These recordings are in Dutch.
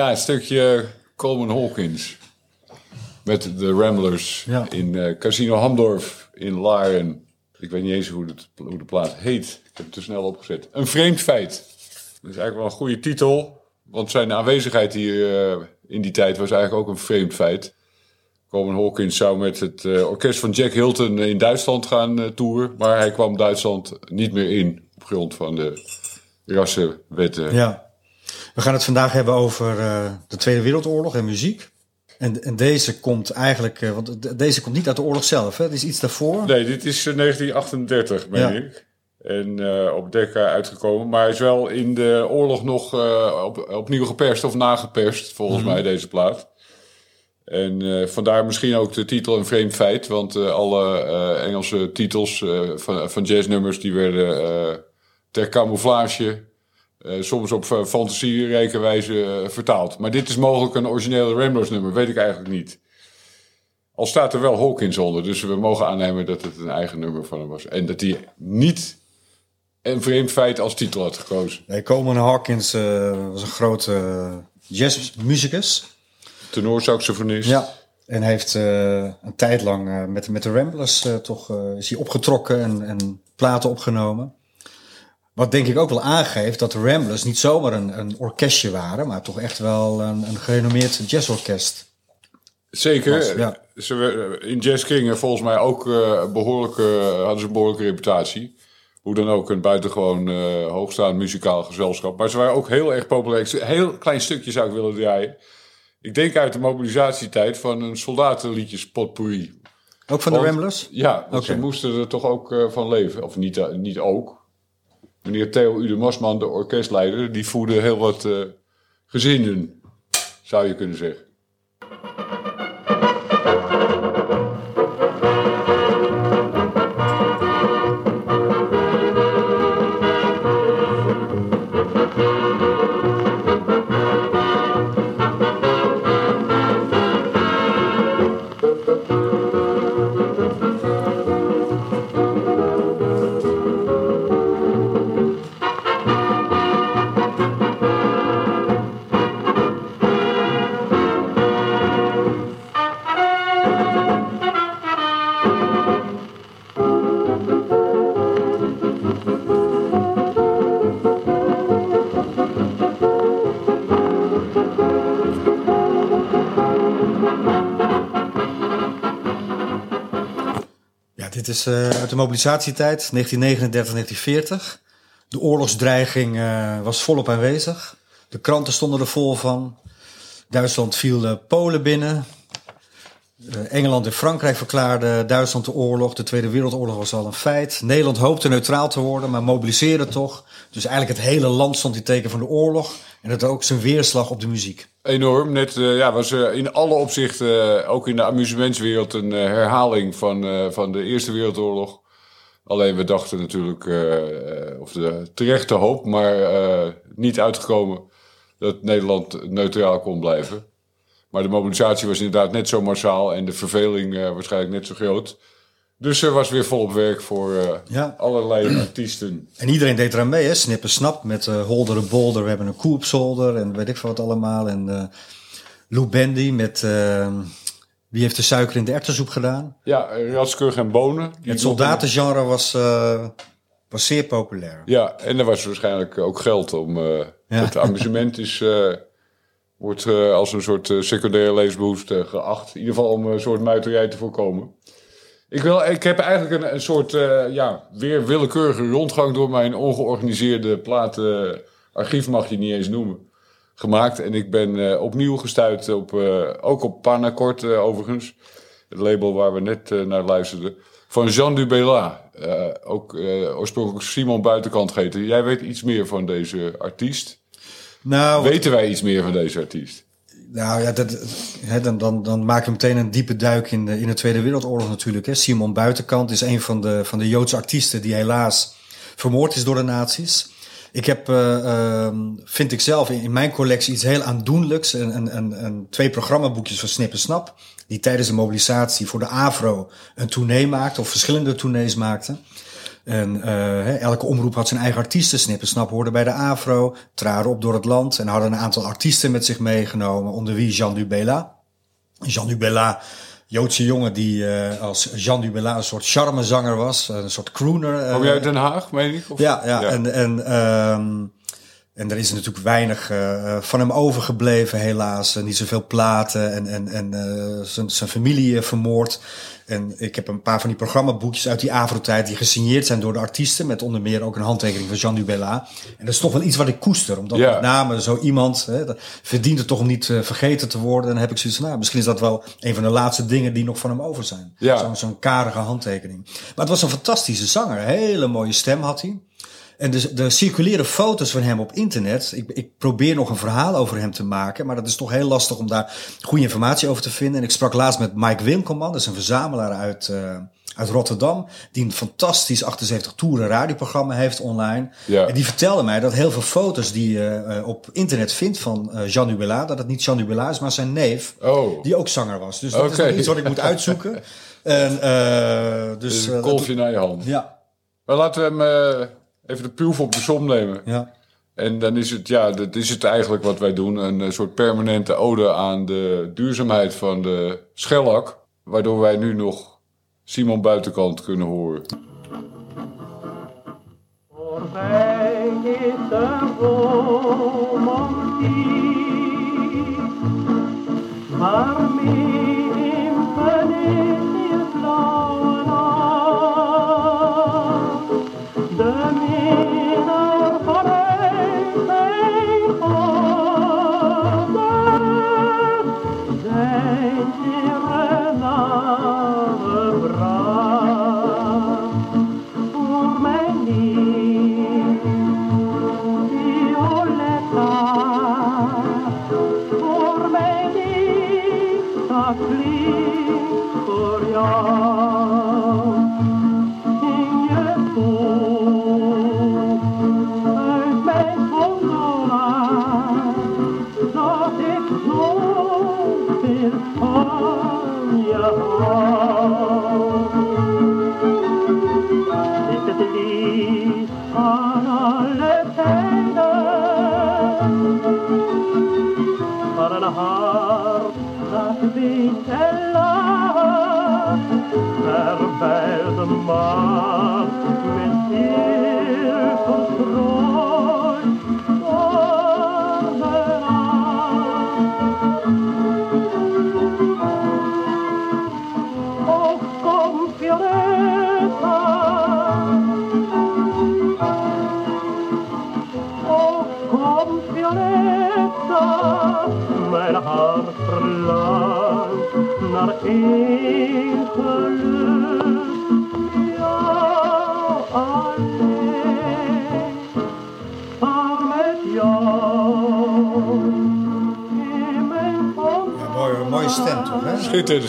Ja, een stukje Coleman Hawkins. Met de Ramblers Ja. in eh, Casino Hamdorf in Laren. Ik weet niet eens hoe, het, hoe de plaats heet. Ik heb het te snel opgezet. Een vreemd feit. Dat is eigenlijk wel een goede titel. Want zijn aanwezigheid hier eh, in die tijd was eigenlijk ook een vreemd feit. Coleman Hawkins zou met het eh, orkest van Jack Hilton in Duitsland gaan toeren. Maar hij kwam Duitsland niet meer in. Op grond van de rassenwetten. Ja. We gaan het vandaag hebben over eh, de Tweede Wereldoorlog en muziek. En, en deze komt eigenlijk, eh, want de- deze komt niet uit de oorlog zelf, hè? Het is iets daarvoor. Nee, dit is eh, 1938, meen Ja. ik. En eh, op Decca uitgekomen. Maar is wel in de oorlog nog eh, op, opnieuw geperst of nageperst, volgens mij, deze plaat. En eh, vandaar misschien ook de titel Een Vreemd Feit. Want eh, alle eh, Engelse titels eh, van, van jazznummers... die werden eh, ter camouflage... eh, soms op eh, fantasierijke wijze eh, vertaald. Maar dit is mogelijk een originele Ramblers nummer, weet ik eigenlijk niet. Al staat er wel Hawkins onder, dus we mogen aannemen dat het een eigen nummer van hem was. En dat hij niet een vreemd feit als titel had gekozen. Nee, Coleman Hawkins was een grote uh, jazzmuzikus. Tenorsaxofonist. Ja. En heeft een tijd lang met, met de Ramblers toch is hij opgetrokken en, en platen opgenomen. Wat denk ik ook wel aangeeft dat de Ramblers niet zomaar een, een orkestje waren, maar toch echt wel een, een gerenommeerd jazzorkest. Zeker. Was, ja. Ze, in jazz gingen volgens mij ook eh, behoorlijke, hadden ze een behoorlijke reputatie. Hoe dan ook, een buitengewoon eh hoogstaand muzikaal gezelschap. Maar ze waren ook heel erg populair. Een heel klein stukje zou ik willen draaien. Ik denk uit de mobilisatietijd van een soldatenliedjes potpourri. Ook van de Ramblers? Ja, want ze moesten er toch ook eh, van leven. Of niet, niet ook. Meneer Theo Udemasman, de orkestleider, die voerde heel wat eh, gezinnen, zou je kunnen zeggen. Is eh, uit de mobilisatietijd, 1939, 1940. De oorlogsdreiging eh, was volop aanwezig. De kranten stonden er vol van. Duitsland viel Polen binnen. Engeland en Frankrijk verklaarden Duitsland de oorlog. De Tweede Wereldoorlog was al een feit. Nederland hoopte neutraal te worden, maar mobiliseerde toch. Dus eigenlijk het hele land stond in teken van de oorlog. En had ook zijn weerslag op de muziek. Enorm. Net eh, ja, was eh, in alle opzichten, eh, ook in de amusementswereld, een herhaling van, van de Eerste Wereldoorlog. Alleen we dachten natuurlijk, of de terechte hoop, maar niet uitgekomen dat Nederland neutraal kon blijven. Maar de mobilisatie was inderdaad net zo massaal en de verveling eh, waarschijnlijk net zo groot. Dus er was weer volop werk voor eh, Ja. allerlei artiesten. En iedereen deed eraan mee, hè? Snippen Snap met eh Holder en Bolder. We hebben een koe op zolder en weet ik veel wat allemaal. En Lou Bendy met eh, Wie heeft de suiker in de erwtensoep gedaan? Ja, Ratskurg en Bonen. Het soldatengenre was, was zeer populair. Ja, en er was waarschijnlijk ook geld om. Ja. Het amusement is, wordt eh, als een soort eh, secundaire leesbehoefte geacht. In ieder geval om een soort muiterij te voorkomen. Ik, wil, ik heb eigenlijk een, een soort eh, ja, weer willekeurige rondgang door mijn ongeorganiseerde platenarchief, mag je niet eens noemen, gemaakt. En ik ben eh, opnieuw gestuurd op, eh, ook op Panacort eh, overigens, het label waar we net eh, naar luisterden, van Jean Dubela. Eh, ook eh, oorspronkelijk Simon Buitenkant geheten. Jij weet iets meer van deze artiest. Nou, Weten wij iets meer van deze artiest? nou ja, dat, hè, dan, dan, dan maak je meteen een diepe duik in de, in de Tweede Wereldoorlog natuurlijk. Hè. Simon Buitenkant is een van de, van de Joodse artiesten die helaas vermoord is door de nazi's. Ik heb, eh, ehm, vind ik zelf, in, in mijn collectie iets heel aandoenlijks. Een, een, een, een, twee programmaboekjes van Snip en Snap. Die tijdens de mobilisatie voor de AVRO een tournee maakte. Of verschillende tournees maakte. En uh, elke omroep had zijn eigen artiesten. Snap hoorde bij de Afro, traden op door het land en hadden een aantal artiesten met zich meegenomen, onder wie Jean Dubela. Jean Dubela, Joodse jongen die uh, als Jean Dubela een soort charmezanger was, een soort crooner. Kom jij uit Den Haag, meen ik? Of? Ja, ja, ja, en, en um, en er is natuurlijk weinig uh, van hem overgebleven, helaas. niet zoveel platen en, en, en uh, zijn, zijn familie vermoord. En ik heb een paar van die programmaboekjes uit die Avro-tijd die gesigneerd zijn door de artiesten. Met onder meer ook een handtekening van Jean Dubella. En dat is toch wel iets wat ik koester. Omdat ja. met name zo iemand hè, verdient het toch om niet uh, vergeten te worden. En dan heb ik zoiets van, nou, misschien is dat wel een van de laatste dingen die nog van hem over zijn. Ja. Zo'n zo karige handtekening. Maar het was een fantastische zanger. Hele mooie stem had hij. En dus de circuleren foto's van hem op internet. Ik, ik probeer nog een verhaal over hem te maken. Maar dat is toch heel lastig om daar goede informatie over te vinden. En ik sprak laatst met Mike Winkelman. Dat is een verzamelaar uit, uh, uit Rotterdam. Die een fantastisch 78 toeren radioprogramma heeft online. Ja. En die vertelde mij dat heel veel foto's die je uh, op internet vindt van uh, Jean Dubela. Dat het niet Jean Dubela is, maar zijn neef. Oh. Die ook zanger was. Dus dat okay. is iets wat ik moet uitzoeken. en, dus, dus een kolfje naar je hand. Ja. Maar laten we hem even de proef op de som nemen. Ja. En dan is het, ja, dat is het eigenlijk wat wij doen. Een soort permanente ode aan de duurzaamheid van de schellak. Waardoor wij nu nog Simon Buitenkant kunnen horen. Voorbij is de romantiek. Maar min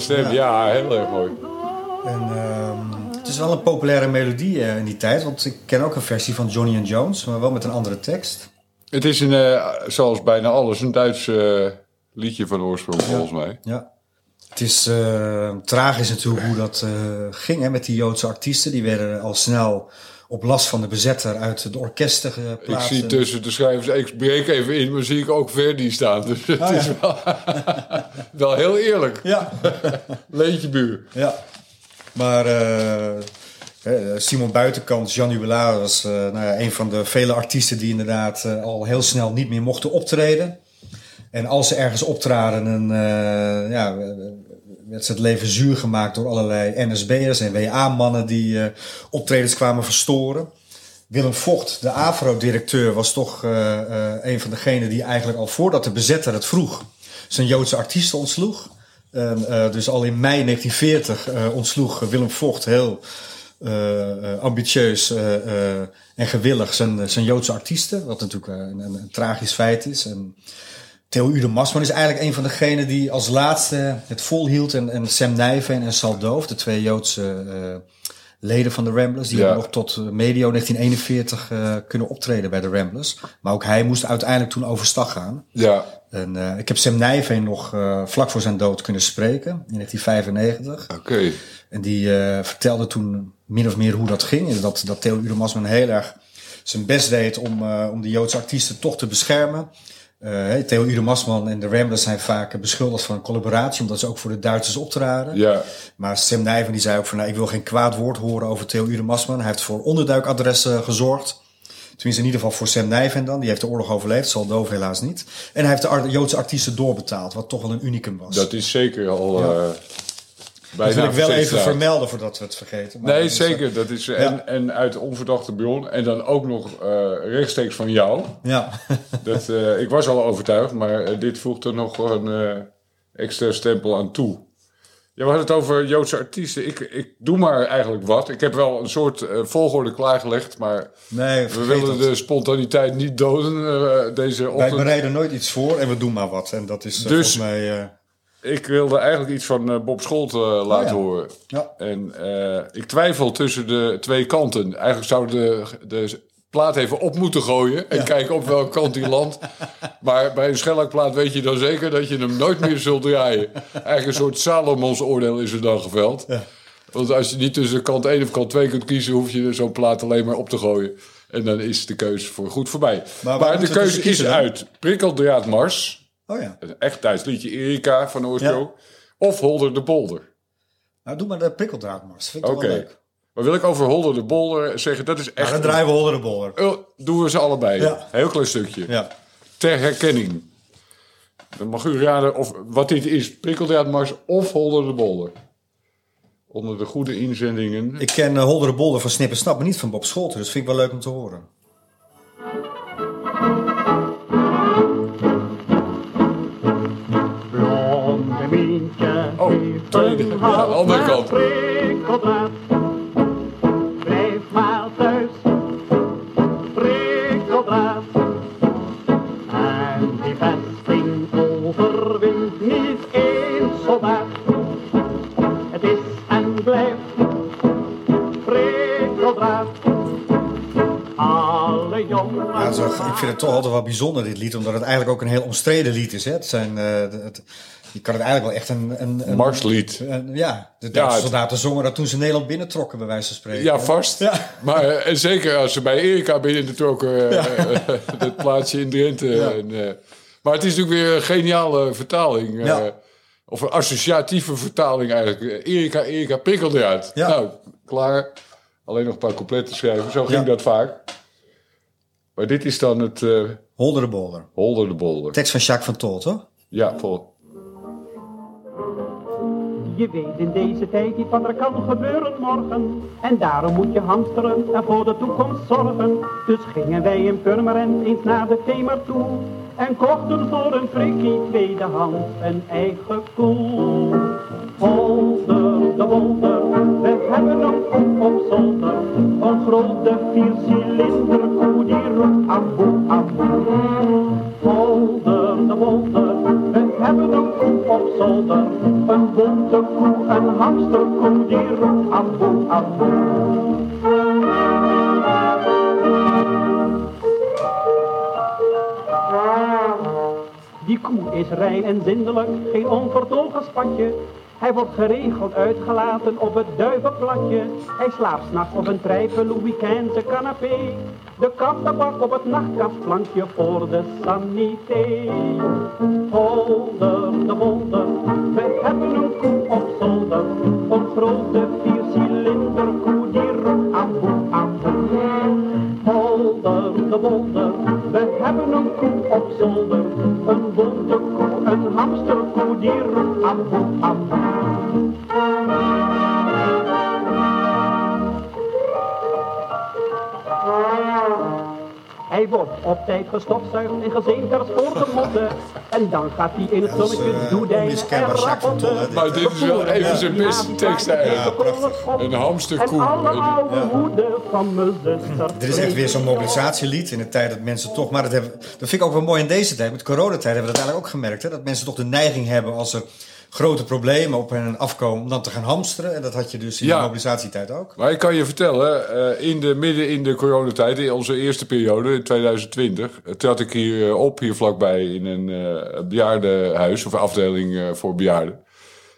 stem, ja, heel erg mooi. En ehm, het is wel een populaire melodie eh, in die tijd. Want ik ken ook een versie van Johnny and Jones, maar wel met een andere tekst. Het is een, eh, zoals bijna alles, een Duits eh, liedje van oorsprong, volgens mij. Ja. Het is tragisch natuurlijk hoe dat ging hè, met die Joodse artiesten. Die werden al snel op last van de bezetter uit de orkesten Ik geplaatst. zie tussen de schrijvers, ik breek even in, maar zie ik ook Verdi staan. Dus het ja. is wel, wel heel eerlijk. Ja, Leentje buur. ja. Maar eh, Simon Buitenkant, Jean Hubelaar, was eh, nou ja, een van de vele artiesten die inderdaad eh, al heel snel niet meer mochten optreden. En als ze ergens optraden, eh, ja, werd het leven zuur gemaakt door allerlei NSB'ers en WA-mannen die eh, optredens kwamen verstoren. Willem Vocht, de AVRO-directeur, was toch eh, eh, een van degenen die eigenlijk al voordat de bezetter het vroeg, zijn Joodse artiesten ontsloeg. Dus al in mei 1940 eh, ontsloeg Willem Vocht heel ambitieus en gewillig zijn, zijn Joodse artiesten. Wat natuurlijk een, een, een tragisch feit is. En Theo Ude Masman is eigenlijk een van degenen die als laatste het volhield. En, en Sam Nijveen en Sal Doof, de twee Joodse eh, leden van de Ramblers. Die Ja. hebben nog tot eh, medio 1941 eh, kunnen optreden bij de Ramblers. Maar ook hij moest uiteindelijk toen overstag gaan. Ja, En, eh, ik heb Sam Nijveen nog vlak voor zijn dood kunnen spreken in 1995. oké. En die vertelde toen min of meer hoe dat ging. En dat, dat Theo Uremasman heel erg zijn best deed om, om de Joodse artiesten toch te beschermen. Eh, Theo Uremasman en de Ramblers zijn vaak beschuldigd van een collaboratie, omdat ze ook voor de Duitsers optraden. Ja, Maar Sam Nijven die zei ook van, nou, ik wil geen kwaad woord horen over Theo Uremasman. Hij heeft voor onderduikadressen gezorgd. Tenminste, in ieder geval voor Sam Nijven dan. Die heeft de oorlog overleefd, zal Doof helaas niet. En hij heeft de Joodse artiesten doorbetaald, wat toch wel een unicum was. dat is zeker al Ja. eh dat wil ik wel even vermelden voordat we het vergeten. Maar Nee, is, eh, zeker. Dat is, en, en uit onverdachte bron. En dan ook nog eh, rechtstreeks van jou. Ja, Dat, eh, ik was al overtuigd, maar dit voegt er nog een extra stempel aan toe. Ja, we hadden het over Joodse artiesten. Ik, ik doe maar eigenlijk wat. Ik heb wel een soort volgorde klaargelegd, maar nee, we willen de spontaniteit niet doden deze Wij ochtend. bereiden nooit iets voor en we doen maar wat. En dat is Dus- volgens mij... Ik wilde eigenlijk iets van eh, Bob Scholt eh, laten Oh ja. horen. ja. En eh, ik twijfel tussen de twee kanten. Eigenlijk zou de, de plaat even op moeten gooien en kijken op welke kant die landt. Maar bij een schellakplaat weet je dan zeker dat je hem nooit meer zult draaien. Eigenlijk een soort Salomons oordeel is er dan geveld. Want als je niet tussen kant 1 of kant 2 kunt kiezen, hoef je zo'n plaat alleen maar op te gooien. En dan is de keuze voor goed voorbij. Maar, de keuze kiezen is uit Prikkeldraad Mars, Oh ja. een echt Duits liedje, Erika van Oorsprong, of Holder de Bolder. Nou, doe maar de prikkeldraadmars. Vind ik wel leuk. Maar wil ik over Holder de Bolder zeggen, dat is Nou, echt... dan draaien we Holder de Bolder. Oh, doen we ze allebei. Ja. Heel klein stukje. Ja. Ter herkenning. Dan mag u raden of, wat dit is. Prikkeldraadmars of Holder de Bolder. Onder de goede inzendingen. Ik ken uh, Holder de Bolder van Snip en Snap, maar niet van Bob Scholten. Dus vind ik wel leuk om te horen. Hals andere kant. Blijf maar thuis, prikkeldraad. En die vesting overwint niet één soldaat. Het is en blijft prikkeldraad. Alle jongen. Ja, zo, ik vind het toch altijd wel bijzonder, dit lied. Omdat het eigenlijk ook een heel omstreden lied is. Hè? Het zijn, eh, de- het- je kan het eigenlijk wel echt een... een, een Marslied. een- ja, de Duitse soldaten zongen dat toen ze Nederland binnentrokken, bij wijze van spreken. Ja, vast. Ja. Maar eh, en zeker als ze bij Erika binnentrokken, eh, eh, dat plaatsje in Drenthe. En, eh, maar het is natuurlijk weer een geniale vertaling. of een associatieve vertaling eigenlijk. Erika, Erika, prikkeldraad. Ja. Nou, klaar. Alleen nog een paar coupletten schrijven. Zo ging dat vaak. Maar dit is dan het Holder de Bolder. Holder de Bolder. Tekst van Jacques van Tolt, hoor. Ja, vol. Je weet in deze tijd niet wat er kan gebeuren morgen. En daarom moet je hamsteren en voor de toekomst zorgen. Dus gingen wij in Purmerend eens naar de Themer toe. En kochten voor een frikkie tweedehands een eigen koe. Holder Die koe is rein en zindelijk, geen onvertogen spatje. Hij wordt geregeld uitgelaten op het duivenplatje. Hij slaapt s'nachts op een trijpe Louis XV canapé. De kattenbak op het nachtkastplankje voor de sanité. Holder de wolder, we hebben een koe op zolder. Een grote viercilinder koe die roept aboe aboe. Holder de wolder, we hebben een koe op zolder. Een bonte koe, een hamsterkoe die roept aboe aboe. Hij wordt op tijd gestofzuigd en gezeemd voor de motten. En dan gaat hij in het Dat zonnetje eh, doedijnen en rapporten. Maar dit is wel even zijn beste tekst eigenlijk. Ja, prachtig. Een hamsterkoe. En alle oude Ja. hoeden van mijn zuster. Dit is echt weer zo'n mobilisatielied in de tijd dat mensen toch... Maar dat, hebben, dat vind ik ook wel mooi in deze tijd. Met coronatijd hebben we dat eigenlijk ook gemerkt. Hè? Dat mensen toch de neiging hebben als er grote problemen op hen afkomen om dan te gaan hamsteren. En dat had je dus in Ja. de mobilisatietijd ook. Maar ik kan je vertellen, eh, in de, midden in de coronatijd, in onze eerste periode, in 2020, eh, trad ik hier eh, op, hier vlakbij, in een bejaardenhuis of afdeling voor bejaarden.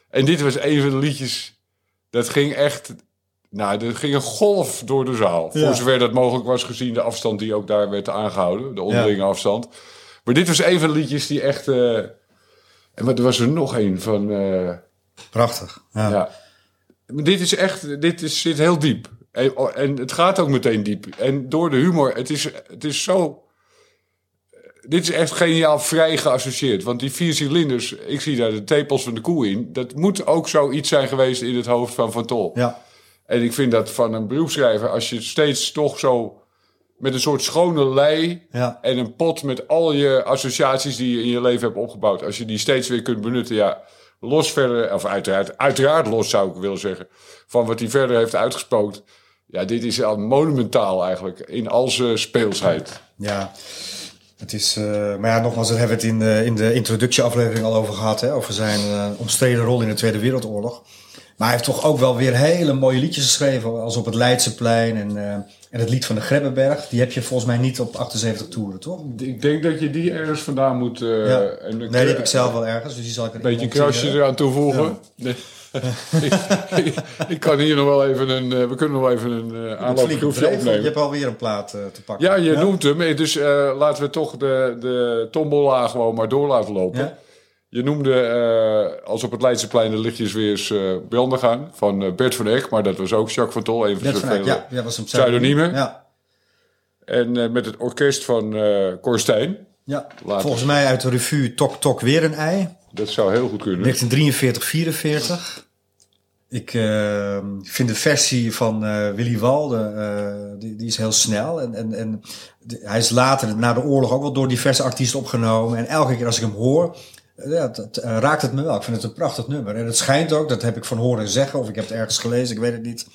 En dit was een van de liedjes, dat ging echt, nou, er ging een golf door de zaal. Ja. Voor zover dat mogelijk was gezien de afstand die ook daar werd aangehouden, de onderlinge afstand. Maar dit was een van de liedjes die echt, en wat er was er nog een van... eh, Prachtig. Ja. ja. Maar dit is echt, dit is, zit heel diep. En, en het gaat ook meteen diep. En door de humor, het is, het is zo... Dit is echt geniaal vrij geassocieerd. Want die vier cilinders, ik zie daar de tepels van de koe in. Dat moet ook zoiets zijn geweest in het hoofd van Van Tol. Ja. En ik vind dat van een beroepsschrijver, als je steeds toch zo met een soort schone lei Ja. en een pot met al je associaties die je in je leven hebt opgebouwd, als je die steeds weer kunt benutten, ja, los verder, of uiteraard, uiteraard los zou ik willen zeggen, van wat hij verder heeft uitgespookt. Ja, dit is al monumentaal eigenlijk, in al zijn speelsheid. Ja, het is. eh, maar ja, nogmaals, daar hebben we het in de, in de introductieaflevering al over gehad. Hè, over zijn eh, omstreden rol in de Tweede Wereldoorlog. Maar hij heeft toch ook wel weer hele mooie liedjes geschreven. Als op het Leidseplein en, eh, en het lied van de Grebbeberg. Die heb je volgens mij niet op 78 toeren, toch? Ik denk dat je die ergens vandaan moet... eh, Ja. en een Nee, die heb ik zelf wel ergens. Dus die zal ik er Een beetje een krasje eraan toevoegen. Nee. ik, ik- ik kan hier nog wel even een... eh, we kunnen nog wel even een uh, aanloopproefje Je opnemen. hebt alweer een plaat eh, te pakken. Ja, je noemt hem. Eh, Dus eh, laten we toch de, de tombola gewoon maar door laten lopen. Je noemde eh, als op het Leidseplein de lichtjes weer eens eh, branden gaan. Van eh, Bert van Eck, maar dat was ook Jacques van Tol. Een van zijn vele ja, ja, was een pseudoniemen. Ja, En met het orkest van Korstijn. ja. Later. volgens mij uit de revue Tok Tok Weer een Ei. Dat zou heel goed kunnen. 1943, 44. Ik eh, vind de versie van Willy Walde, die, die is heel snel. En, en, en hij is later, na de oorlog, ook wel door diverse artiesten opgenomen. En elke keer als ik hem hoor, ja, het, eh, raakt het me wel. Ik vind het een prachtig nummer. En het schijnt ook, dat heb ik van horen zeggen, of ik heb het ergens gelezen, ik weet het niet.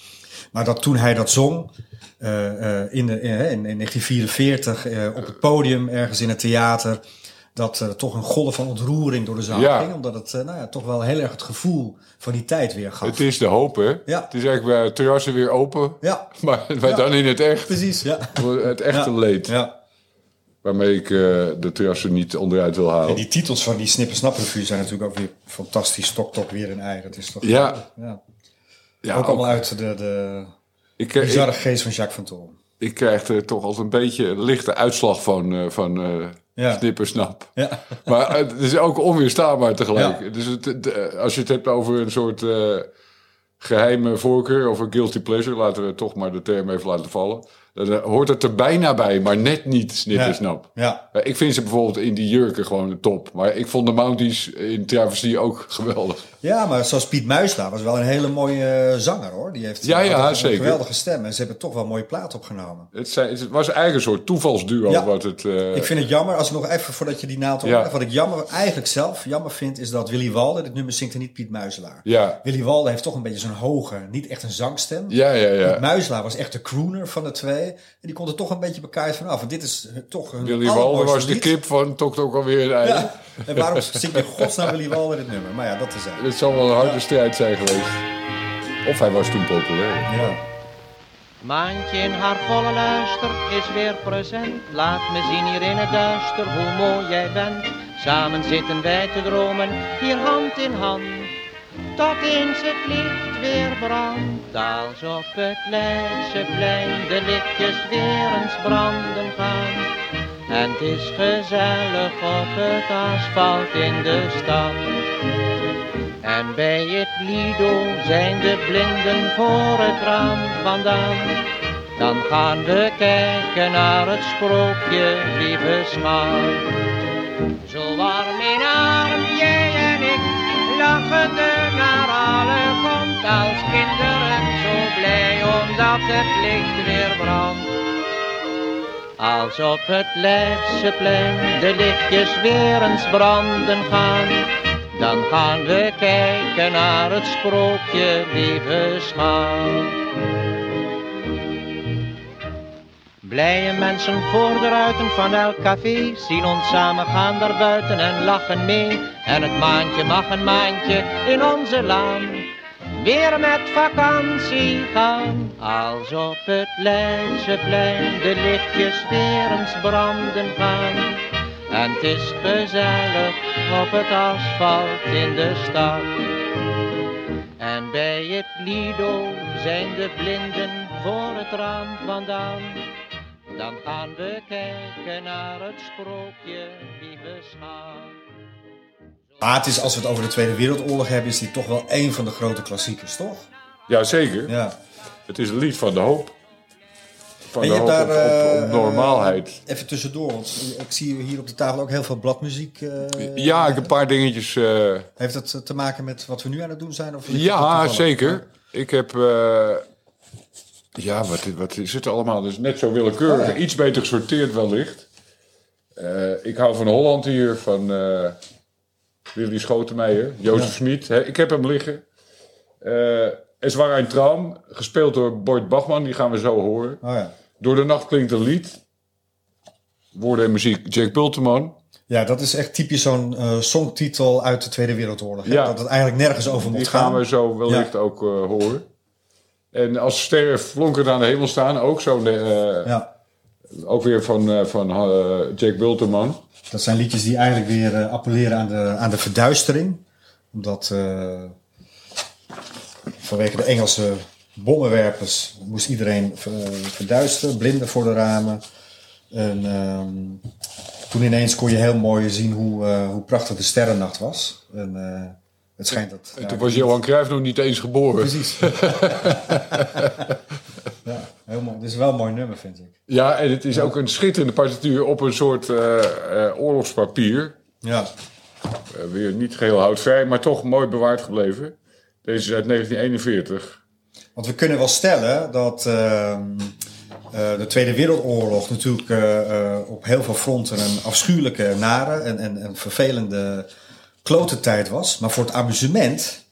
Maar dat toen hij dat zong, eh, eh, in, de, in, in, in 1944, eh, op het podium, ergens in het theater, dat er toch een golf van ontroering door de zaal Ja. ging. Omdat het nou ja, toch wel heel erg het gevoel van die tijd weer gaf. Het is de hoop, hè? Ja. Het is eigenlijk bij terrassen weer open. Ja, Maar, maar Ja. dan in het echt. precies. Ja. Het echte leed. Ja. Waarmee ik eh, de terrassen niet onderuit wil halen. En die titels van die Snipper Revue zijn natuurlijk ook weer fantastisch. Tok Tok weer een ei. Dat is toch... Ja. ja. ja, ook ook- allemaal uit de, de ik, eh, bizarre ik, geest van Jacques van Tol. ik krijg er toch altijd een beetje een lichte uitslag van, eh, van Ja. snippersnap. Ja. Maar het is ook onweerstaanbaar tegelijk. Ja. Dus het, het, als je het hebt over een soort eh, geheime voorkeur of een guilty pleasure, laten we toch maar de term even laten vallen. Dan eh, hoort het er bijna bij, maar net niet snippersnap. Ja. Eh, Ik vind ze bijvoorbeeld in die jurken gewoon top. Maar ik vond de Mounties in Travestie ook geweldig. ja, maar zoals Piet Muisla was wel een hele mooie eh, zanger hoor. Die heeft Ja, ja, een zeker. geweldige stem. En ze hebben toch wel een mooie plaat opgenomen. Het, zijn, het was eigenlijk een soort toevalsduo Ja. wat het... Ik vind het jammer, als ik nog even voordat je die naald Ja. wat ik jammer, eigenlijk zelf jammer vind, is dat Willy Walde, dit nummer zingt er niet Piet Muiselaar. ja, Willy Walde heeft toch een beetje zo'n hoge, niet echt een zangstem. ja, ja, Piet ja. Muiselaar was echt de crooner van de twee. En die kon er toch een beetje bekaaid vanaf. En dit is eh, toch een Willy Walde allermooiste was de kip van Tok Tok alweer een ei. Ja. En waarom zing je godsnaam Willy Walde dit nummer? Maar ja, dat is hij. Het zal wel een harde strijd zijn geweest. Of hij was toen populair. Ja. Maantje in haar volle luister is weer present. Laat me zien hier in het duister hoe mooi jij bent. Samen zitten wij te dromen, hier hand in hand. Tot eens het licht weer brandt. Als op het Leidseplein de lichtjes weer eens branden gaan. En het is gezellig op het asfalt in de stad. En bij het Lido zijn de blinden voor het raam vandaan. Dan gaan we kijken naar het sprookje, lieve schat. Zo warm lachende naar alle komt als kinderen. Zo blij omdat het licht weer brandt. Als op het Leidseplein de lichtjes weer eens branden gaan. Dan gaan we kijken naar het sprookje, lieve schat. Blije mensen voor de ruiten van elk café zien ons samen gaan daar buiten en lachen mee. En het maandje mag een maandje in onze laan weer met vakantie gaan. Als op het Leidseplein de lichtjes weer eens branden gaan. En het is gezellig op het asfalt in de stad. En bij het Lido zijn de blinden voor het raam vandaan. Dan gaan we kijken naar het sprookje wie beschaamd. Maar het is, als we het over de Tweede Wereldoorlog hebben, is die toch wel een van de grote klassiekers, toch? Ja, zeker. Ja. Het is een lied van de hoop. Van En de hebt hoop daar op, op, op eh, normaalheid. even tussendoor, want ik zie hier op de tafel ook heel veel bladmuziek. eh, ja, ik heb een paar dingetjes. eh, Heeft dat te maken met wat we nu aan het doen zijn? Of ja, zeker. Ik heb. Ja, wat, wat is het allemaal? Dus net zo willekeurig. Oh. Iets beter gesorteerd wellicht. Eh, ik hou van Holland hier, van eh Willy Schotenmeijer, Jozef. Smit. Ik heb hem liggen. Eh Es war ein Traum, gespeeld door Bart Bachman, die gaan we zo horen. Oh, ja. Door de nacht klinkt een lied. Woorden en muziek, Jack Bulteman. ja, dat is echt typisch zo'n eh, songtitel uit de Tweede Wereldoorlog. hè? Ja. Dat het eigenlijk nergens over moet Die gaan we zo wellicht Ja. ook horen. En als sterren flonkend aan de hemel staan, ook zo. eh, Ja, Ook weer van, eh, van eh, Jack Bulterman. dat zijn liedjes die eigenlijk weer appelleren aan de, aan de verduistering. Omdat vanwege de Engelse bommenwerpers moest iedereen ver- verduisteren, blinden voor de ramen. En ehm, toen ineens kon je heel mooi zien hoe, hoe prachtig de sterrennacht was. En het schijnt dat... En toen was Johan Cruijff nog niet eens geboren. Precies. ja, heel mooi. Dit is wel een mooi nummer, vind ik. Ja, en het is ook een schitterende partituur op een soort eh, eh, oorlogspapier. Ja, Eh, weer niet geheel houtvrij, maar toch mooi bewaard gebleven. Deze is uit 1941. want we kunnen wel stellen dat ehm, eh, de Tweede Wereldoorlog natuurlijk op heel veel fronten een afschuwelijke, nare en, en, en vervelende klote tijd was. Maar voor het amusement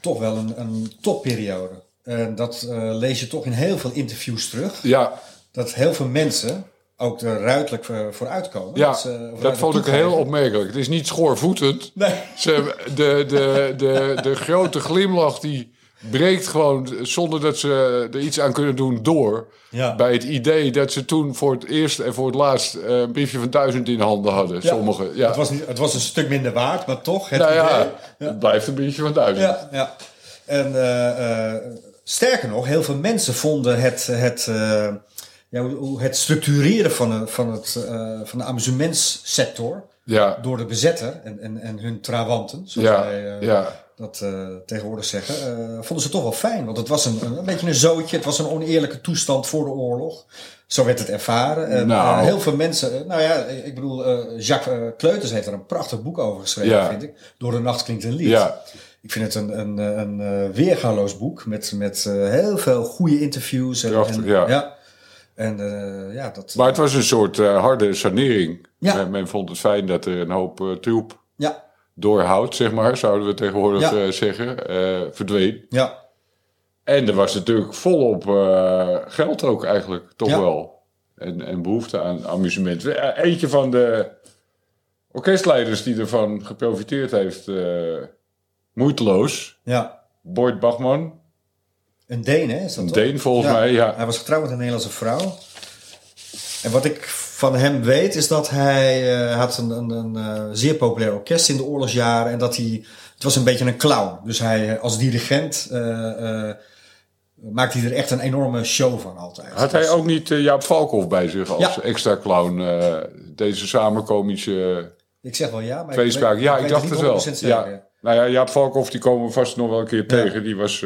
toch wel een, een topperiode. En dat eh, lees je toch in heel veel interviews terug. Ja, Dat heel veel mensen ook er ruidelijk voor, voor uitkomen. ja ze dat vond ik heel opmerkelijk. Het is niet schoorvoetend. Nee. Ze, de, de, de, de grote glimlach die breekt gewoon zonder dat ze er iets aan kunnen doen door. Ja. Bij het idee dat ze toen voor het eerst en voor het laatst eh, een briefje van duizend in handen hadden. Sommigen. Ja. Het, was niet, het was een stuk minder waard, maar toch. Het nou idee. ja, het blijft een briefje van duizend. Ja, ja. En eh, eh, sterker nog, heel veel mensen vonden het, het, eh, ja, het structureren van, de- van, het, van de amusementssector Ja, door de bezetter en, en, en hun trawanten, zoals ja, wij ja. Dat eh, tegenwoordig zeggen, eh, vonden ze toch wel fijn. Want het was een, een, beetje een zootje, het was een oneerlijke toestand voor de oorlog. Zo werd het ervaren. En, Nou. eh, heel veel mensen, eh, nou ja, ik bedoel, eh, Jacques eh, Kleuters heeft er een prachtig boek over geschreven, Ja. vind ik. Door de nacht klinkt een lied. Ja. Ik vind het een, een, een, eh, weergaloos boek met, met eh, heel veel goede interviews. En, Prachtig, en, ja. En eh, ja, dat. Maar het was een soort eh, harde sanering. Ja. Men, men vond het fijn dat er een hoop eh, troep ja, door hout, zeg maar, zouden we tegenwoordig Ja. eh, zeggen, eh, verdween. ja, En er was natuurlijk volop eh, geld ook eigenlijk, toch Ja. wel. En, en behoefte aan amusement. Eentje van de orkestleiders die ervan geprofiteerd heeft, moeiteloos, ja. Boyd Bachman. Een Deen, hè? Is dat Een? Deen volgens mij, ja. Hij was getrouwd met een Nederlandse vrouw. En wat ik van hem weet, is dat hij eh, had een, een, een eh, zeer populair orkest in de oorlogsjaren. En dat hij. Het was een beetje een clown. Dus hij eh, als dirigent. maakte hij er echt een enorme show van altijd. Had hij Dus- ook niet Jaap Valkhoff bij zich als Ja. extra clown? deze samenkomische Ik zeg wel ja, maar tweespraak. weet- Ja, ik dacht het wel. 100% zeker. Ja. Nou ja, Jaap Valkhoff, die komen we vast nog wel een keer tegen. Die was...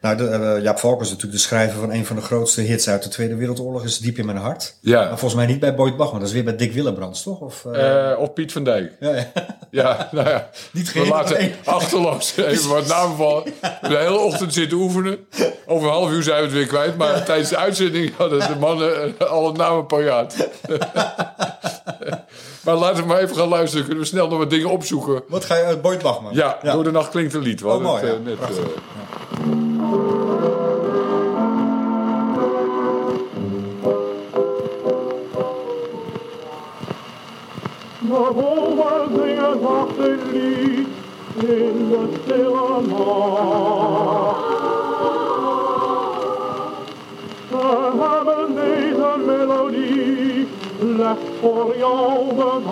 Nou, de, eh, Jaap Valk is natuurlijk de schrijver van een van de grootste hits uit de Tweede Wereldoorlog. Is Diep in mijn hart. ja. Maar volgens mij niet bij Boyd Bachman. Dat is weer bij Dick Willebrands, toch? Of, eh, Eh, of Piet van Dijk. ja, ja. Ja, nou ja. Niet We geheel, laten één. achterloos even wat namen vallen. We de hele ochtend zitten oefenen. Over een half uur zijn we het weer kwijt. Maar tijdens de uitzending hadden de mannen alle namen paraat. maar laten we maar even gaan luisteren. Kunnen we snel nog wat dingen opzoeken. Wat ga je uit Boyd Bachman? Ja, door de nacht klinkt een lied. We Oh, mooi, het, ja. net, De bomen zingen zacht een lied in de stille nacht. We hebben deze melodie slechts voor jou bedacht.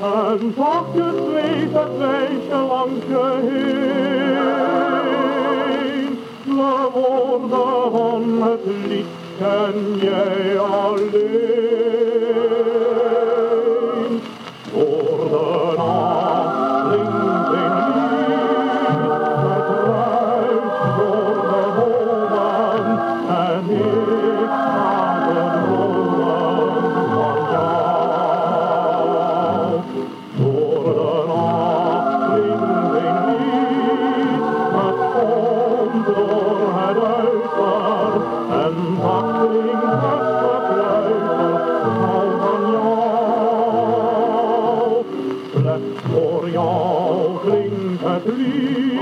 En zachtjes zweeft het meisje langs je heen. De woorden van het lied ken jij alleen. Door de klinkt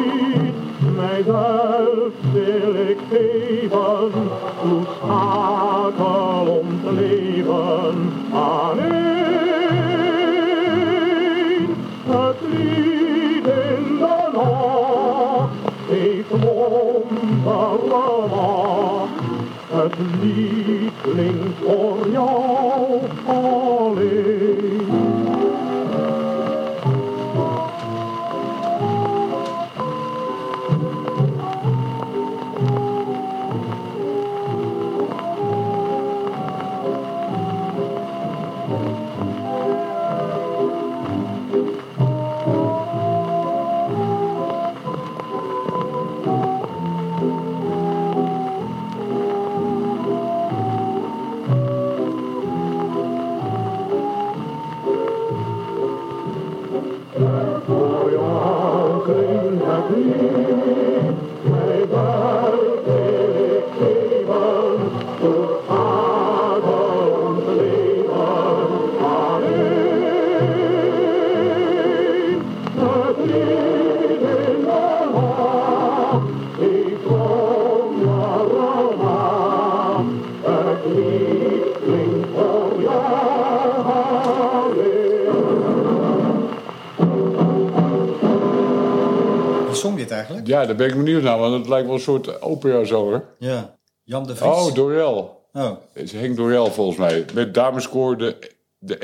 zong dit eigenlijk? Ja, daar ben ik benieuwd naar, want het lijkt wel een soort opera zo hoor. Ja. Jan de Vries. Oh, Dorel. Oh. Het is Henk Dorel volgens mij. Met dameskoor de, de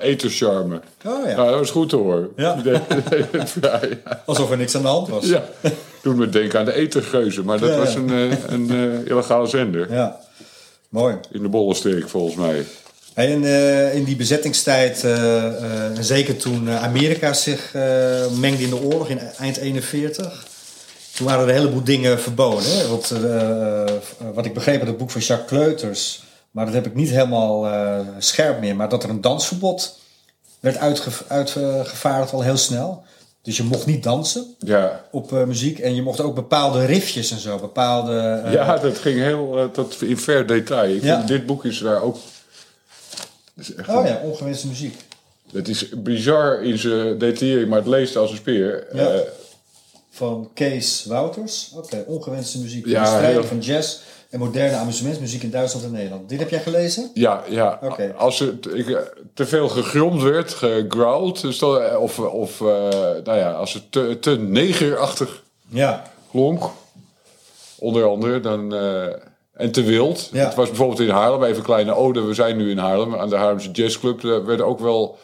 etercharme. Oh ja. Nou, dat was goed te horen. Ja. ja, ja. Alsof er niks aan de hand was. ja. Doet me denken aan de etergeuzen, maar dat Ja, was een, eh, een eh, illegale zender. Ja. Mooi. In de Bollenstreek volgens mij. Hey, en, eh, in die bezettingstijd, eh, eh, en zeker toen Amerika zich mengde in de oorlog in eind 41, toen waren er een heleboel dingen verboden. Hè? Want, wat ik begreep uit het boek van Jacques Kleuters, maar dat heb ik niet helemaal scherp meer, maar dat er een dansverbod werd uitge- uitgevaardigd al heel snel. Dus je mocht niet dansen Ja, op muziek en je mocht ook bepaalde riffjes en zo, bepaalde... ja dat ging heel tot in ver detail. Ik Ja. vind, dit boek is daar ook... Dat is, echt Oh ja, ongewenste muziek. het is bizar in zijn detaillering, maar het leest als een speer. Ja. Eh, Van Kees Wouters. Oké, ongewenste muziek. Ja, de strijd heel- van jazz en moderne amusementsmuziek in Duitsland en Nederland. Dit heb jij gelezen? Ja, ja. Als er eh, te veel gegromd werd, gegrowled, dus dan- eh, of, of nou ja, als het te, te negerachtig Ja. klonk, onder andere, dan, en te wild. Ja. Het was bijvoorbeeld in Haarlem, even een kleine ode, we zijn nu in Haarlem, aan de Haarlemse Jazzclub, daar werd ook wel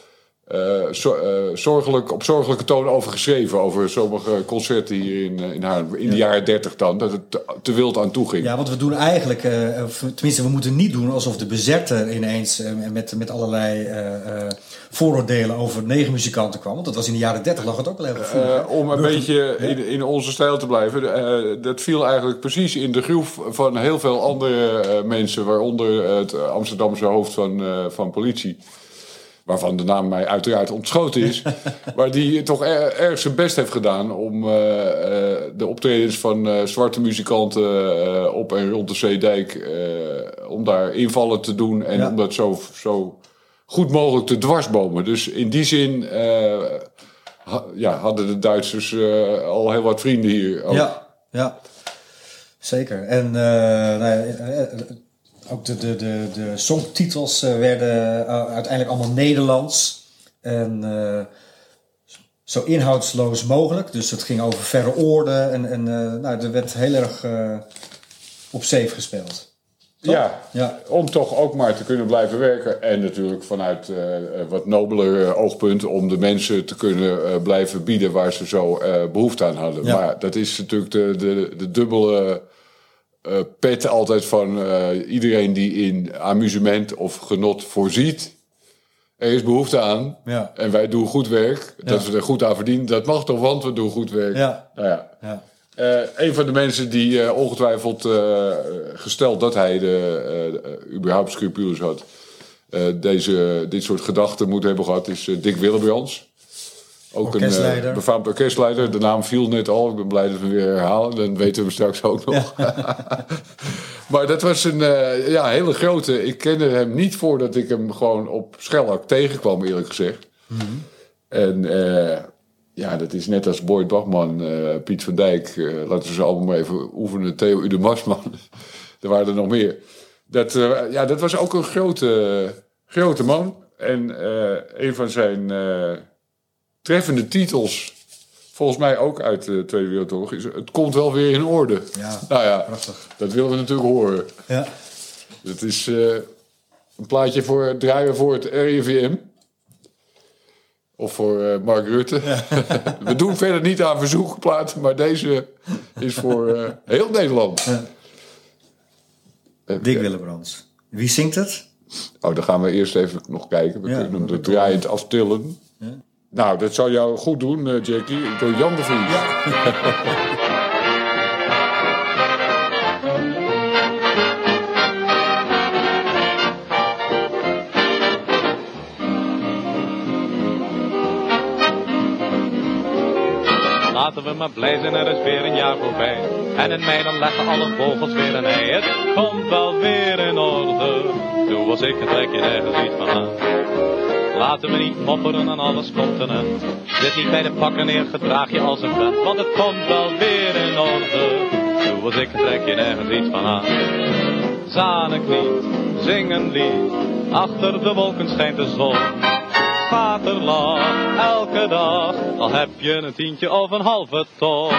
zo- eh, zorgelijk, op zorgelijke toon over geschreven, over sommige concerten hier in, eh, in Haarlem, in de jaren dertig dan, dat het te, te wild aan toe ging. Ja, want we doen eigenlijk, tenminste, we moeten niet doen alsof de bezetter ineens met, met allerlei vooroordelen over negermuzikanten kwam. Want dat was in de jaren 30 lag het ook al heel. Eh, om een beetje in, in onze stijl te blijven. dat viel eigenlijk precies in de groef van heel veel andere mensen, waaronder het Amsterdamse hoofd van, van politie. Waarvan de naam mij uiteraard ontschoten is. maar die toch er, erg zijn best heeft gedaan om eh, eh, de optredens van eh, zwarte muzikanten op en rond de Zeedijk. om daar invallen te doen en Ja. om dat zo, zo goed mogelijk te dwarsbomen. Dus in die zin ha- ja, hadden de Duitsers al heel wat vrienden hier. ook. Ja, ja. Zeker. En nou ja, Ook de, de, de, de songtitels eh, werden eh, uiteindelijk allemaal Nederlands. En eh, zo inhoudsloos mogelijk. Dus het ging over verre oorden. En, en nou, er werd heel erg op safe gespeeld. Toch? Ja, Ja. om toch ook maar te kunnen blijven werken. En natuurlijk vanuit eh, wat nobeler oogpunt om de mensen te kunnen blijven bieden waar ze zo eh, behoefte aan hadden. Ja. Maar dat is natuurlijk de, de, de dubbele eh, pet altijd van eh, iedereen die in amusement of genot voorziet. Er is behoefte aan Ja. en wij doen goed werk. Dat Ja. we er goed aan verdienen, dat mag toch, want we doen goed werk. Ja. Nou ja, Ja. eh, een van de mensen die ongetwijfeld, gesteld dat hij de, überhaupt scrupules had, deze, dit soort gedachten moet hebben gehad, is Dick Willebrands. Ook een eh, befaamd orkestleider. De naam viel net al. Ik ben blij dat we weer herhalen. Dan weten we hem straks ook nog. maar dat was een eh, ja, hele grote. Ik kende hem niet voordat ik hem gewoon op Schellak tegenkwam, eerlijk gezegd. En eh, ja, dat is net als Boyd Bachman, Piet van Dijk. laten we ze allemaal maar even oefenen. Theo Ude Marsman. er waren er nog meer. Dat, ja, dat was ook een grote, grote man. En een van zijn treffende titels, volgens mij ook uit de Tweede Wereldoorlog, is Het komt wel weer in orde. Ja, nou ja, prachtig. dat willen we natuurlijk horen. Ja. Dat is eh, een plaatje voor draaien voor het RIVM. Of voor eh, Mark Rutte. We doen verder niet aan verzoekplaten, maar deze is voor eh, heel Nederland. Even Dick. Willebrands. Wie zingt het? Oh, dan gaan we eerst even nog kijken. We Ja, kunnen hem er draaiend aftillen. Nou, dat zal jou goed doen, eh, Jackie. Door Jan de Vries. Laten we maar blij zijn, er is weer een jaar voorbij. En in mei dan leggen alle vogels weer een ei. Het komt wel weer in orde. Doe als ik, en trek je nergens iets van aan. Laten we niet mopperen aan alles continent. Zit niet bij de pakken neer, gedraag je als een vent. Want het komt wel weer in orde. Doe als ik, trek je nergens iets van aan. Zanik niet, zing een. Achter de wolken schijnt de zon. Vaterland, elke dag, al heb je een tientje of een halve ton.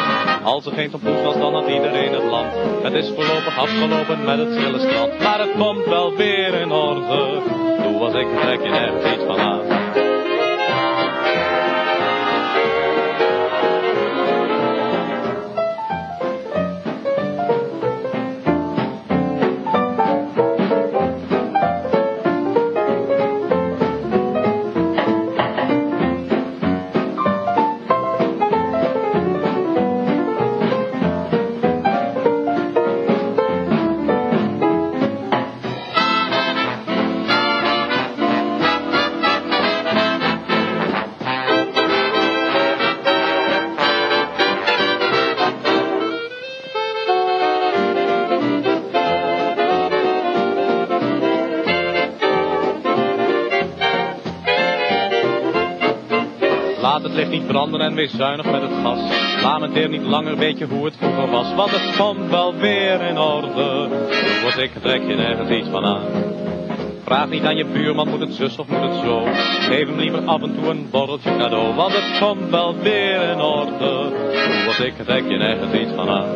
Als er geen tompoes was, dan had iedereen het land. Het is voorlopig afgelopen met het stille strand, maar het komt wel weer in orde. Doe als ik, trek je nergens iets van wees zuinig met het gas. Lamenteer niet langer, weet je hoe het vroeger was. Want het komt wel weer in orde. Wat ik, trek je nergens iets van aan. Vraag niet aan je buurman, moet het zus of moet het zo. Geef hem liever af en toe een borreltje cadeau. Want het komt wel weer in orde. Wat ik, trek je nergens iets van aan.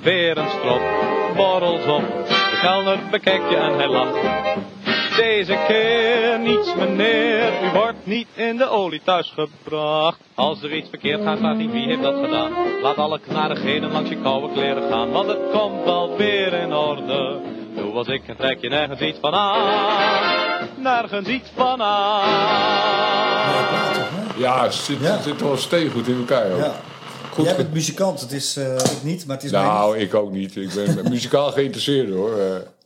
Weer een strop, borrels op. De kelner bekijkt je en hij lacht. Deze keer niets meneer, u wordt niet in de olie thuisgebracht. Als er iets verkeerd gaat, vraag niet wie heeft dat gedaan. Laat alle knarigheden langs je koude kleren gaan, want het komt wel weer in orde. Doe als ik en trek je nergens iets van aan. Nergens iets van aan. Ja, het zit, Ja. zit wel steengoed in elkaar. Ook. Ja. Goed Jij bent muzikant, het is eh, ik niet, maar het is, Nou, ik ook niet. Ik ben muzikaal geïnteresseerd hoor.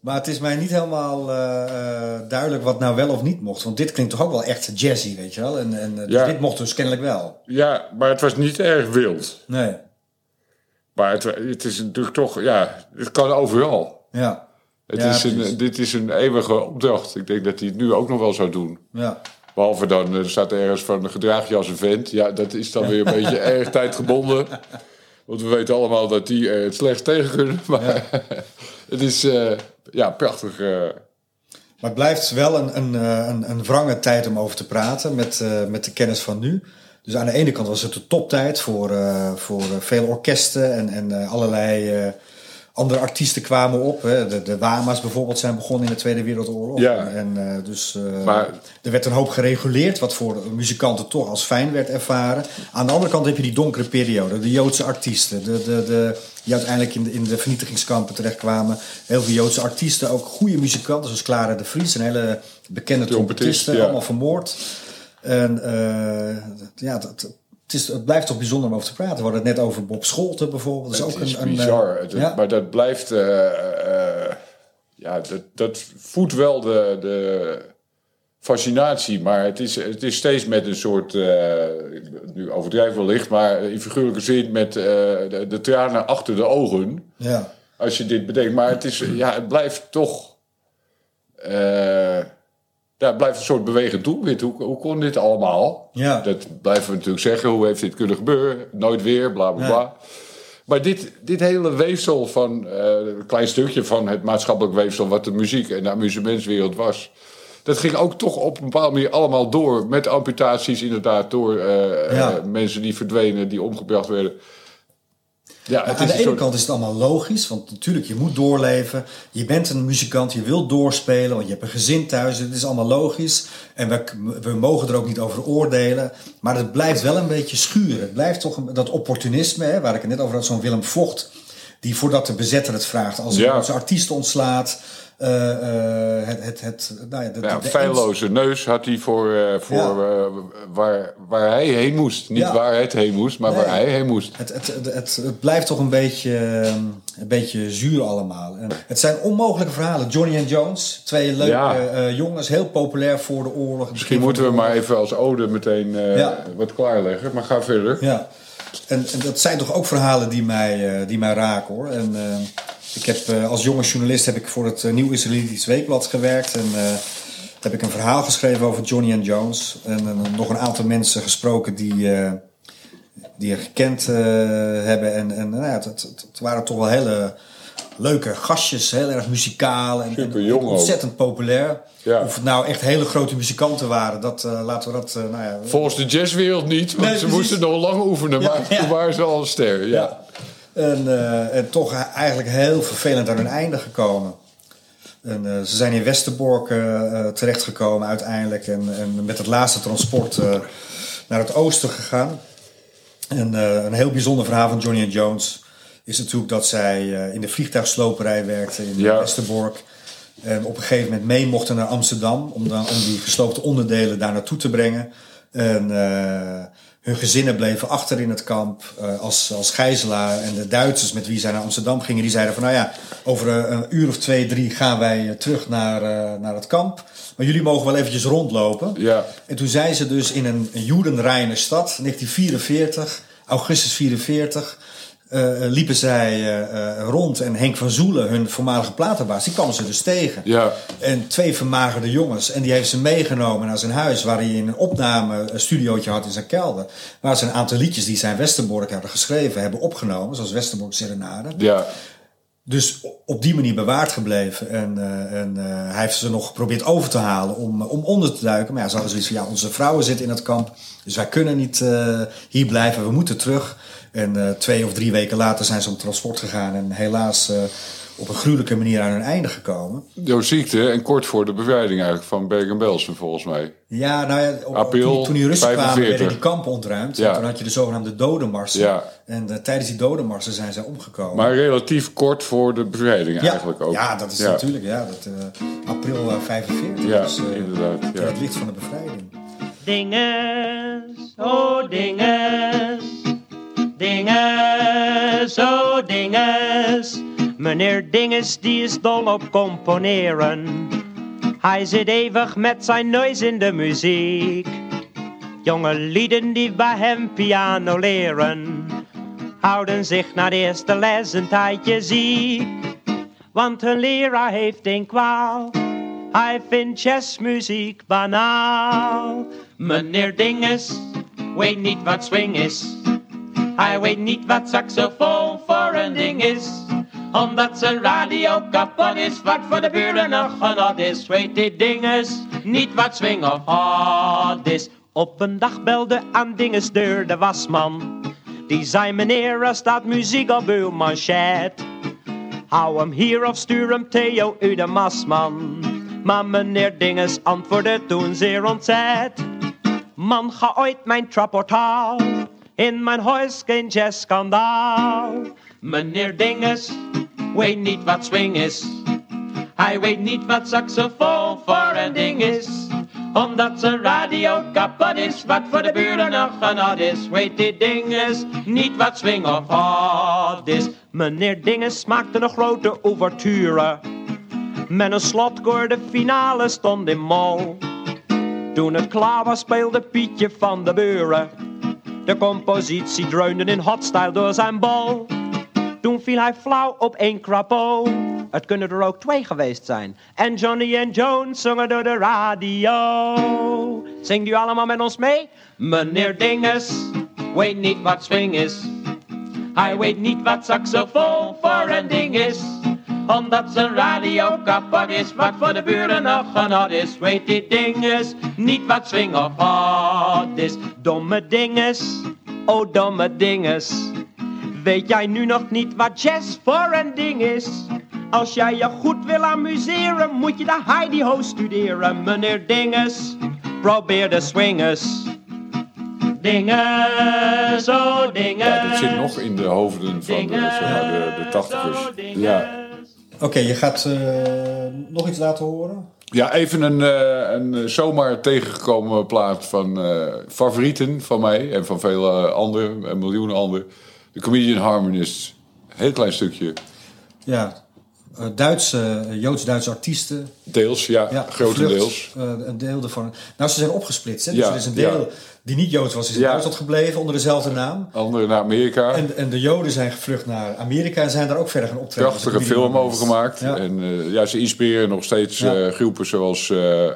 Maar het is mij niet helemaal eh, eh, duidelijk wat nou wel of niet mocht. Want dit klinkt toch ook wel echt jazzy, weet je wel? En, en eh, dus dit mocht dus kennelijk wel. ja, maar het was niet erg wild. Nee, Maar het, het is natuurlijk toch, ja, het kan overal. ja, Het Ja, is een, dit is een eeuwige opdracht. Ik denk dat hij het nu ook nog wel zou doen. ja. Behalve dan, er staat ergens van gedraag je als een vent. Ja, dat is dan weer een beetje erg tijdgebonden. Want we weten allemaal dat die er het slecht tegen kunnen. Maar het is, ja, prachtig. eh, Maar het blijft wel een, een, eh, een, een wrange tijd om over te praten met, eh, met de kennis van nu. Dus aan de ene kant was het de toptijd voor, voor veel orkesten en, en allerlei andere artiesten kwamen op. Hè. De, de Wama's bijvoorbeeld zijn begonnen in de Tweede Wereldoorlog. Ja. En eh, dus eh, Maar- er werd een hoop gereguleerd, wat voor muzikanten toch als fijn werd ervaren. Aan de andere kant heb je die donkere periode, de Joodse artiesten, de, de, de, die uiteindelijk in de, in de vernietigingskampen terechtkwamen. Heel veel Joodse artiesten, ook goede muzikanten, zoals Clara de Vries, een hele bekende Trompetist, trompetisten, ja. allemaal vermoord. En eh, ja, dat, het, is, het blijft toch bijzonder om over te praten. We hadden het net over Bob Scholten bijvoorbeeld. Dat is het ook is een, een, eh, bizar. Ja. Maar dat blijft. eh, eh, ja, dat, dat voedt wel de, de fascinatie. Maar het is, het is steeds met een soort. nu overdrijf ik wellicht, maar in figuurlijke zin met de, de tranen achter de ogen. ja. Als je dit bedenkt. Maar het, is, ja, het blijft toch. eh, het blijft een soort bewegend doelwit. Hoe, hoe kon dit allemaal? Ja. Dat blijven we natuurlijk zeggen. Hoe heeft dit kunnen gebeuren? Nooit weer, bla bla bla. Maar dit, dit hele weefsel van, eh, een klein stukje van het maatschappelijk weefsel, wat de muziek en de amusementswereld was. Dat ging ook toch op een bepaalde manier allemaal door. Met amputaties, inderdaad, door eh, Ja. eh, mensen die verdwenen, die omgebracht werden. Ja, het aan is de ene soort- kant is het allemaal logisch, want natuurlijk, je moet doorleven. Je bent een muzikant, je wilt doorspelen, want je hebt een gezin thuis. Het is allemaal logisch en we, we mogen er ook niet over oordelen. Maar het blijft wel een beetje schuren. Het blijft toch een- dat opportunisme, hè, waar ik het net over had, zo'n Willem Vocht... die voordat de bezetter het vraagt, als Ja. hij zijn artiest ontslaat... eh, eh, het, het, het, nou ja, de, Ja, de- de- feilloze neus had hij voor, eh, voor Ja. waar, waar hij heen moest. Niet waar het heen moest, maar Nee. waar hij heen moest. Het, het, het, het, blijft toch een beetje, eh, een beetje zuur allemaal. En het zijn onmogelijke verhalen. Johnny en Jones, twee leuke jongens, heel populair voor de oorlog. Misschien moeten we maar even als ode meteen wat klaarleggen. Maar ga verder. Ja, en, en dat zijn toch ook verhalen die mij, die mij raken hoor. En eh, ik heb eh, als jonge journalist heb ik voor het eh, Nieuw Israëlitisch Weekblad gewerkt. En eh, heb ik een verhaal geschreven over Johnny en Jones. En nog een aantal mensen gesproken die, die je gekend hebben. En, en nou ja, het, het, het waren toch wel hele leuke gastjes, heel erg muzikaal en, en Superjong ook. ontzettend populair. Ja. Of het nou echt hele grote muzikanten waren, dat laten we dat, eh, nou ja, Volgens de jazzwereld niet, want Nee, ze precies. moesten nog lang oefenen. Ja, maar toen waren ze al een ster. Ja. En, eh, en toch eigenlijk heel vervelend aan hun einde gekomen. En, eh, ze zijn in Westerbork eh, terechtgekomen uiteindelijk. En, en met het laatste transport naar het oosten gegaan. En een heel bijzonder verhaal van Johnny and Jones is natuurlijk dat zij in de vliegtuigsloperij werkten in Ja. Westerbork. En op een gegeven moment mee mochten naar Amsterdam om, dan, om die gesloopte onderdelen daar naartoe te brengen. En hun gezinnen bleven achter in het kamp eh, als, als gijzelaar. En de Duitsers met wie zij naar Amsterdam gingen, die zeiden van nou ja, over een uur of twee, drie gaan wij eh, terug naar, eh, naar het kamp. Maar jullie mogen wel eventjes rondlopen. Ja. En toen zijn ze dus in een Joedenreine stad, 1944, augustus 44, eh, liepen zij eh, eh, rond. En Henk van Zoelen, hun voormalige platenbaas, die kwamen ze dus tegen. Ja. En twee vermagerde jongens. En die heeft ze meegenomen naar zijn huis, waar hij een opnamestudiootje had in zijn kelder. Waar ze een aantal liedjes die zijn Westerbork hadden geschreven, hebben opgenomen, zoals Westerbork Serenade. Ja. Dus op die manier bewaard gebleven. En, eh, en eh, hij heeft ze nog geprobeerd over te halen om, om onder te duiken. Maar ja, ze hadden zoiets van, ja, onze vrouwen zitten in het kamp. Dus wij kunnen niet eh, hier blijven, we moeten terug. En eh, twee of drie weken later zijn ze op transport gegaan. En helaas eh, op een gruwelijke manier aan hun einde gekomen. Door ziekte en kort voor de bevrijding eigenlijk van Bergen-Belsen volgens mij. Ja, nou ja, op- April toen, toen die Russen kwamen, 45. werden die kampen ontruimd. Ja. Toen had je de zogenaamde dodenmarsen. Ja. En eh, tijdens die dodenmarsen zijn zij omgekomen. Maar relatief kort voor de bevrijding ja, eigenlijk ook. Ja, dat is Ja. natuurlijk ja, dat, eh, april eh, 45. Ja, dus, eh, inderdaad, ja. Het licht van de bevrijding. Dinges, oh dinges, dinges, oh dinges. Meneer Dinges die is dol op componeren. Hij zit eeuwig met zijn neus in de muziek. Jonge lieden die bij hem piano leren, houden zich na de eerste les een tijdje ziek. Want hun leraar heeft een kwaal. Hij vindt jazzmuziek banaal. Meneer Dinges weet niet wat swing is. Hij weet niet wat saxofoon voor een ding is. Omdat zijn radio kapot is, wat voor de buren nog genot is. Weet die dinges niet wat swing of hot is. Op een dag belde aan dinges deur de wasman. Die zei meneer, er staat muziek op uw manchet. Hou hem hier of stuur hem Theo u de masman. Maar meneer Dinges antwoordde toen zeer ontzet. Man, ga ooit mijn trapportaal. In mijn huis geen jazzskandaal. Meneer Dinges weet niet wat swing is. Hij weet niet wat saxofoon voor een ding is. Omdat zijn radio kapot is, wat voor de buren nog genot is. Weet die dinges niet wat swing of hot is. Meneer Dinges maakte een grote ouverture. Met een slotkoor de finale stond in mol. Toen het klaar was speelde Pietje van de Buren. De compositie dreunde in hotstyle door zijn bol. Toen viel hij flauw op één crapo. Het kunnen er ook twee geweest zijn. En Johnny en Jones zongen door de radio. Zingt u allemaal met ons mee? Meneer Dinges weet niet wat swing is. Hij weet niet wat saxofoon voor een ding is. Omdat zijn radio kapot is, wat voor de buren nog genot is. Weet die dinges niet wat swing of hot is. Domme dinges, oh domme dinges. Weet jij nu nog niet wat jazz voor een ding is? Als jij je goed wil amuseren, moet je de Heidi Ho studeren. Meneer Dinges, probeer de swingers. Dinges, oh dinges. Ja, dat zit nog in de hoofden van de, zeg maar, de, de tachtigers. Ja. Oké, je gaat eh, nog iets laten horen? ja, even een, eh, een zomaar tegengekomen plaat van eh, favorieten van mij en van vele anderen, en miljoenen anderen. De Comedian Harmonists. Heel klein stukje. Ja, eh, Duitse, eh, Joods-Duitse artiesten. Deels, ja, Ja, grotendeels. eh, een deel ervan. Nou, ze zijn opgesplitst. Hè? Dus Ja, er is een deel ja. Die niet Joods was, is in Ja. Duitsland gebleven onder dezelfde naam. Anderen naar Amerika. En, en de Joden zijn gevlucht naar Amerika en zijn daar ook verder gaan optreden. Prachtige film over gemaakt. Ja. En eh, ja, ze inspireren nog steeds Ja. eh, groepen zoals, eh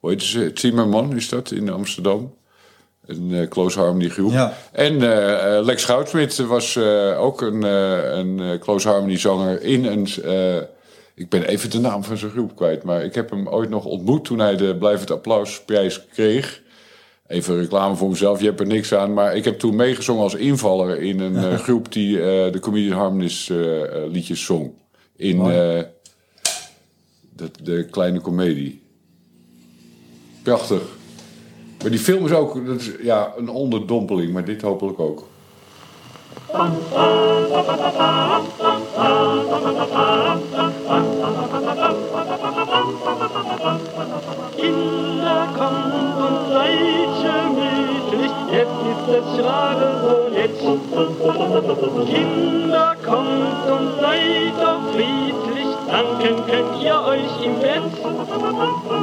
hoe heet ze? Zimmerman is dat in Amsterdam. Een Close Harmony groep. En Lex Goudsmit was ook een, een Close Harmony zanger in een... ik ben even de naam van zijn groep kwijt. Maar ik heb hem ooit nog ontmoet toen hij de Blijf het Applausprijs kreeg. Even reclame voor mezelf, je hebt er niks aan. Maar ik heb toen meegezongen als invaller in een eh, groep die eh, de Comedian Harmonies eh, liedjes zong. In de, de kleine komedie. Prachtig. Maar die film is ook dat is, ja, een onderdompeling, maar dit hopelijk ook. Kinder, kommt und seid gemütlich, jetzt ist es gerade so nett. Kinder, doch danken könnt ihr euch im Bett.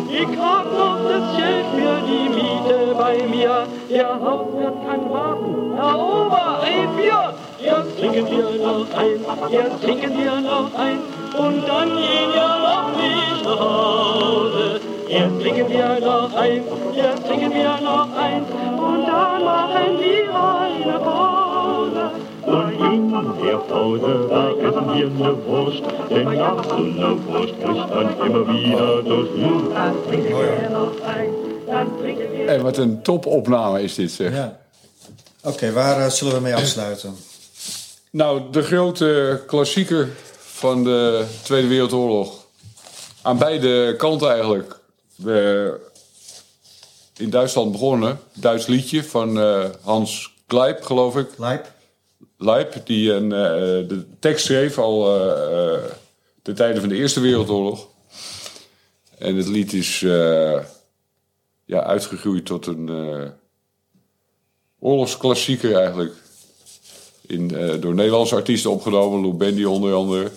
Ich hab noch das Geld für die Miete bei mir, der Hauswirt kann warten, Herr Ober, ein Bier. Erst trinken wir noch ein, erst trinken wir noch ein, und dann gehen wir noch nicht nach Hause. Erst trinken wir noch ein, erst trinken wir noch ein, und dann machen wir eine Pause. Und in der Pause, essen wir ne Wurst, denn nach so ne Wurst kriegt man immer wieder Durst. Dann trinken wir noch ein, dann trinken wir En wat een topopname is dit zeg. Ja. Oké, waar eh, zullen we mee afsluiten? Nou, de grote klassieker van de Tweede Wereldoorlog. Aan beide kanten eigenlijk. We in Duitsland begonnen. Duits liedje van eh, Hans Gleip, geloof ik. Lijp? Leip, die een, eh, de tekst schreef al eh, eh, de tijden van de Eerste Wereldoorlog. En het lied is ja, uitgegroeid tot een oorlogsklassieker eigenlijk. In, door Nederlandse artiesten opgenomen, Lou Bendy onder andere.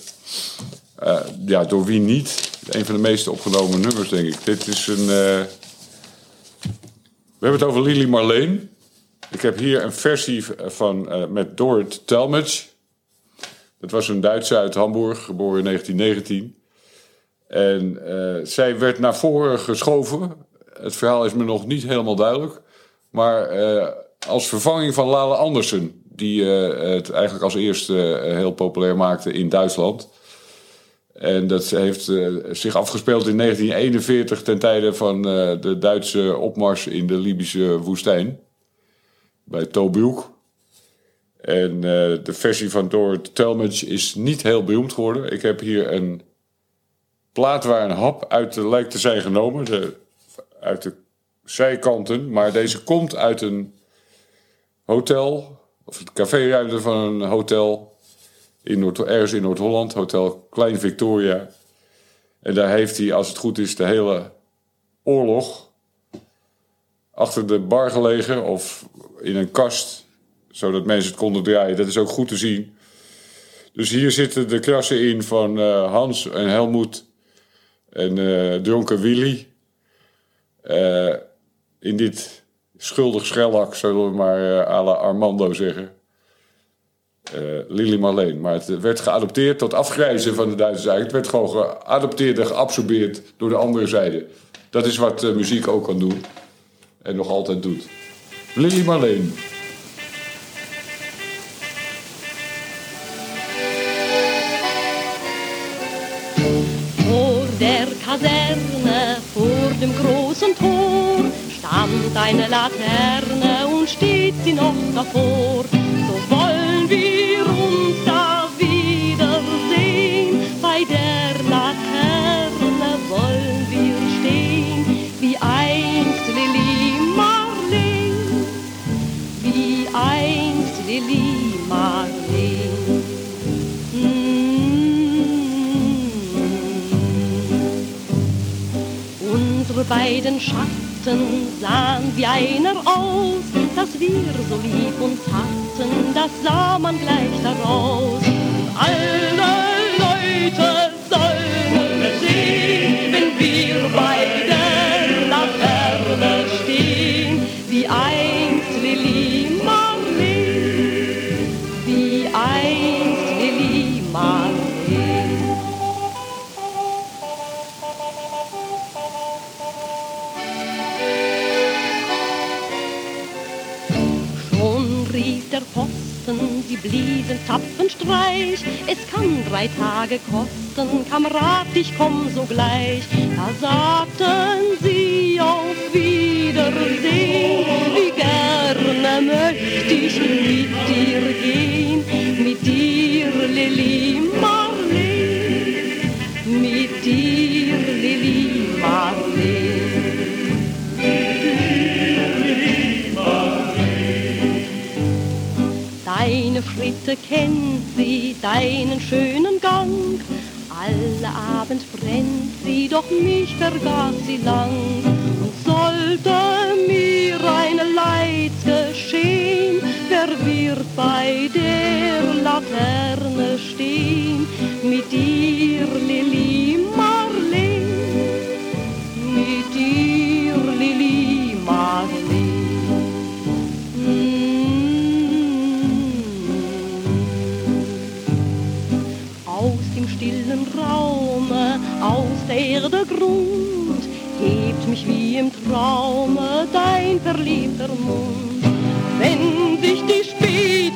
Ja, door wie niet? Een van de meest opgenomen nummers, denk ik. Dit is een... we hebben het over Lily Marleen. Ik heb hier een versie van eh, met Dorrit Talmadge. Dat was een Duitse uit Hamburg, geboren in 1919. En eh, zij werd naar voren geschoven. Het verhaal is me nog niet helemaal duidelijk. Maar eh, als vervanging van Lale Andersen, die het eigenlijk als eerste heel populair maakte in Duitsland. En dat heeft zich afgespeeld in 1941 ten tijde van de Duitse opmars in de Libische woestijn. Bij Tobruk. En eh, de versie van Dorrit Talmadge is niet heel beroemd geworden. Ik heb hier een plaat waar een hap uit de, lijkt te zijn genomen. De, uit de zijkanten. Maar deze komt uit een hotel. Of het caféruimte van een hotel. In Noord, ergens in Noord-Holland. Hotel Klein Victoria. En daar heeft hij, als het goed is, de hele oorlog achter de bar gelegen of in een kast, zodat mensen het konden draaien. Dat is ook goed te zien. Dus hier zitten de krassen in van eh, Hans en Helmoet en eh Dronken Willy. Eh, in dit schuldig schellak, zullen we maar la Armando zeggen. Lily Marleen. Maar het werd geadopteerd tot afgrijzen van de Duitsers eigenlijk. Het werd gewoon geadopteerd en geabsorbeerd door de andere zijde. Dat is wat muziek ook kan doen. En nog altijd doet. Lily Marleen. Vor der Kaserne, vor dem großen Tor, stand eine Laterne und steht sie noch davor. Beiden Schatten sahen wie einer aus, dass wir so lieb uns hatten, das sah man gleich daraus. Alle Leute bliesen tapfen Streich. Es kann drei Tage kosten, Kamerad, ich komm sogleich. Da sagten sie auf Wiedersehen, wie gerne möchte ich mit dir gehen, Schritte kennt sie, deinen schönen Gang. Alle Abend brennt sie, doch mich vergaß sie lang. Und sollte mir ein Leid geschehen, wer wird bei der Laterne stehen? Mit dir, aus der Grund, hebt mich wie im Traume dein verliebter Mund. Wenn sich die späten